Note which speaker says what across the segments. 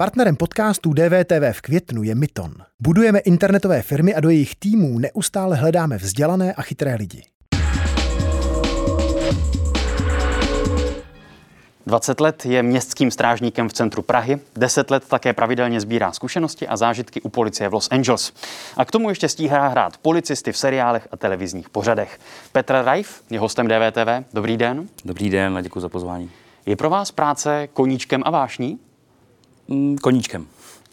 Speaker 1: Partnerem podcastu DVTV v květnu je Myton. Budujeme internetové firmy a do jejich týmů neustále hledáme vzdělané a chytré lidi.
Speaker 2: 20 let je městským strážníkem v centru Prahy, 10 let také pravidelně sbírá zkušenosti a zážitky u policie v Los Angeles. A k tomu ještě stíhá hrát policisty v seriálech a televizních pořadech. Petr Rajf je hostem DVTV. Dobrý den.
Speaker 3: Dobrý den a děkuji za pozvání.
Speaker 2: Je pro vás práce koníčkem a vášní?
Speaker 3: Mm, koníčkem.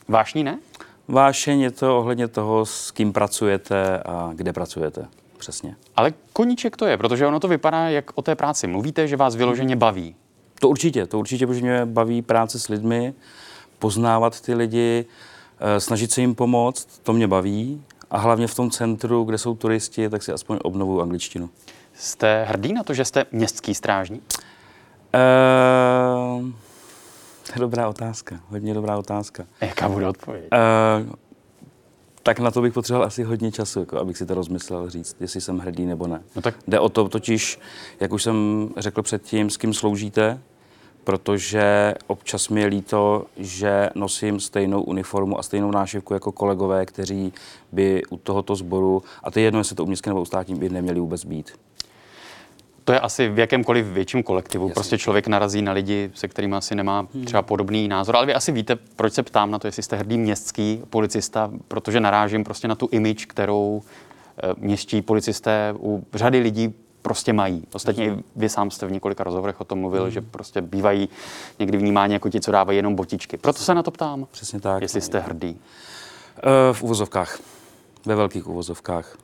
Speaker 2: Vášní ne?
Speaker 3: Vášeň je to ohledně toho, s kým pracujete a kde pracujete. Přesně.
Speaker 2: Ale koníček to je, protože ono to vypadá, jak o té práci mluvíte, že vás vyloženě baví.
Speaker 3: To určitě, to určitě, protože mě baví práce s lidmi, poznávat ty lidi, eh, snažit se jim pomoct, to mě baví. A hlavně v tom centru, kde jsou turisti, tak si aspoň obnovu angličtinu.
Speaker 2: Jste hrdý na to, že jste městský strážník?
Speaker 3: Uh, to je dobrá otázka, hodně dobrá otázka.
Speaker 2: Jaká bude odpověď? Uh,
Speaker 3: tak na to bych potřeboval asi hodně času, jako abych si to rozmyslel říct, jestli jsem hrdý nebo ne. No tak... Jde o to totiž, jak už jsem řekl předtím, s kým sloužíte, protože občas mi je líto, že nosím stejnou uniformu a stejnou nášivku jako kolegové, kteří by u tohoto sboru, a to je jedno, jestli to u nebo u státní, by neměli vůbec být.
Speaker 2: To je asi v jakémkoliv větším kolektivu. Jasně. Prostě člověk narazí na lidi, se kterými asi nemá hmm. třeba podobný názor. Ale vy asi víte, proč se ptám na to, jestli jste hrdý městský policista, protože narážím prostě na tu image, kterou eh, městští policisté u řady lidí prostě mají. Ostatně hmm. vy sám jste v několika rozhovorech o tom mluvil, hmm. že prostě bývají někdy vnímáni jako ti, co dávají jenom botičky. Proto se na to ptám.
Speaker 3: Přesně tak.
Speaker 2: Jestli jste hrdý.
Speaker 3: Eh, v uvozovkách. Ve velkých uvozovkách.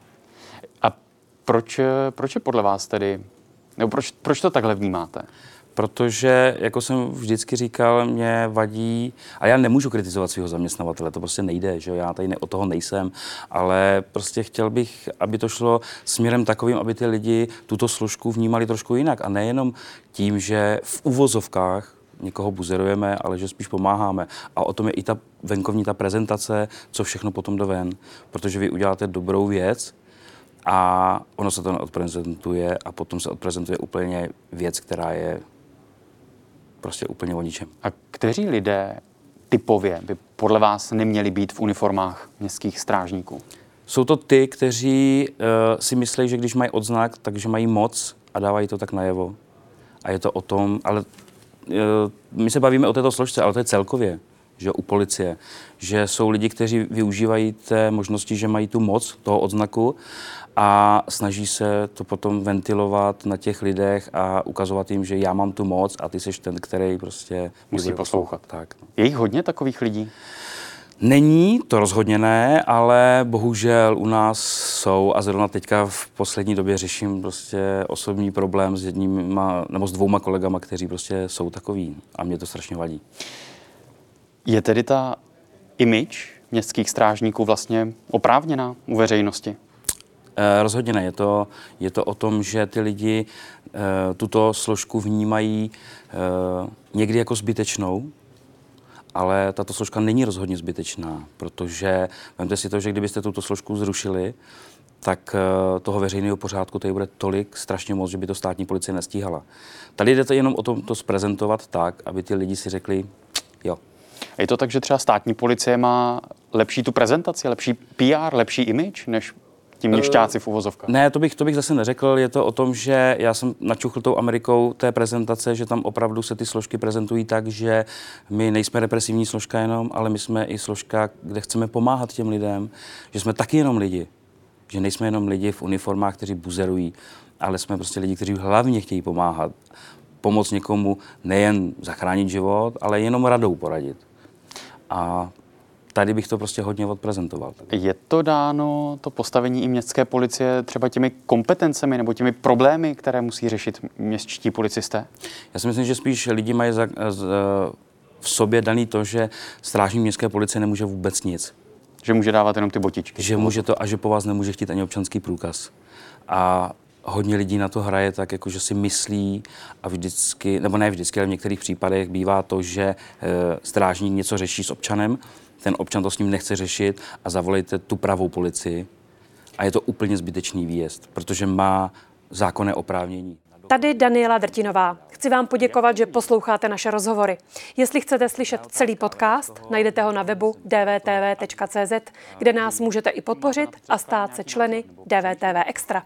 Speaker 2: A proč, eh, proč je podle vás tedy nebo proč, proč to takhle vnímáte?
Speaker 3: Protože, jako jsem vždycky říkal, mě vadí, a já nemůžu kritizovat svého zaměstnavatele, to prostě nejde, že já tady ne, o toho nejsem, ale prostě chtěl bych, aby to šlo směrem takovým, aby ty lidi tuto složku vnímali trošku jinak a nejenom tím, že v uvozovkách někoho buzerujeme, ale že spíš pomáháme. A o tom je i ta venkovní ta prezentace, co všechno potom do ven. Protože vy uděláte dobrou věc, a ono se to odprezentuje a potom se odprezentuje úplně věc, která je prostě úplně o ničem.
Speaker 2: A kteří lidé typově by podle vás neměli být v uniformách městských strážníků?
Speaker 3: Jsou to ty, kteří uh, si myslí, že když mají odznak, takže mají moc a dávají to tak najevo. A je to o tom, ale uh, my se bavíme o této složce, ale to je celkově že u policie, že jsou lidi, kteří využívají té možnosti, že mají tu moc toho odznaku a snaží se to potom ventilovat na těch lidech a ukazovat jim, že já mám tu moc a ty jsi ten, který prostě
Speaker 2: musí poslouchat. Tak, no. Je jich hodně takových lidí?
Speaker 3: Není, to rozhodně ne, ale bohužel u nás jsou a zrovna teďka v poslední době řeším prostě osobní problém s jedním nebo s dvouma kolegama, kteří prostě jsou takový a mě to strašně vadí.
Speaker 2: Je tedy ta image městských strážníků vlastně oprávněná u veřejnosti?
Speaker 3: Eh, rozhodně ne. Je to, je to o tom, že ty lidi eh, tuto složku vnímají eh, někdy jako zbytečnou, ale tato složka není rozhodně zbytečná, protože vemte si to, že kdybyste tuto složku zrušili, tak toho veřejného pořádku tady bude tolik strašně moc, že by to státní policie nestíhala. Tady jde to jenom o tom to zprezentovat tak, aby ty lidi si řekli, jo.
Speaker 2: Je to tak, že třeba státní policie má lepší tu prezentaci, lepší PR, lepší image než ti měšťáci v uvozovkách?
Speaker 3: Ne, to bych, to bych zase neřekl. Je to o tom, že já jsem načuchl tou Amerikou té prezentace, že tam opravdu se ty složky prezentují tak, že my nejsme represivní složka jenom, ale my jsme i složka, kde chceme pomáhat těm lidem, že jsme taky jenom lidi. Že nejsme jenom lidi v uniformách, kteří buzerují, ale jsme prostě lidi, kteří hlavně chtějí pomáhat. Pomoct někomu nejen zachránit život, ale jenom radou poradit. A tady bych to prostě hodně odprezentoval.
Speaker 2: Je to dáno, to postavení i městské policie, třeba těmi kompetencemi nebo těmi problémy, které musí řešit městští policisté?
Speaker 3: Já si myslím, že spíš lidi mají za, z, v sobě daný to, že strážník městské policie nemůže vůbec nic.
Speaker 2: Že může dávat jenom ty botičky.
Speaker 3: Že může to a že po vás nemůže chtít ani občanský průkaz. A hodně lidí na to hraje tak, jako že si myslí a vždycky, nebo ne vždycky, ale v některých případech bývá to, že e, strážník něco řeší s občanem ten občan to s ním nechce řešit a zavolejte tu pravou policii. A je to úplně zbytečný výjezd, protože má zákonné oprávnění.
Speaker 4: tady Daniela Drtinová. Chci vám poděkovat, že posloucháte naše rozhovory. Jestli chcete slyšet celý podcast, najdete ho na webu dvtv.cz, kde nás můžete i podpořit a stát se členy DVTV Extra.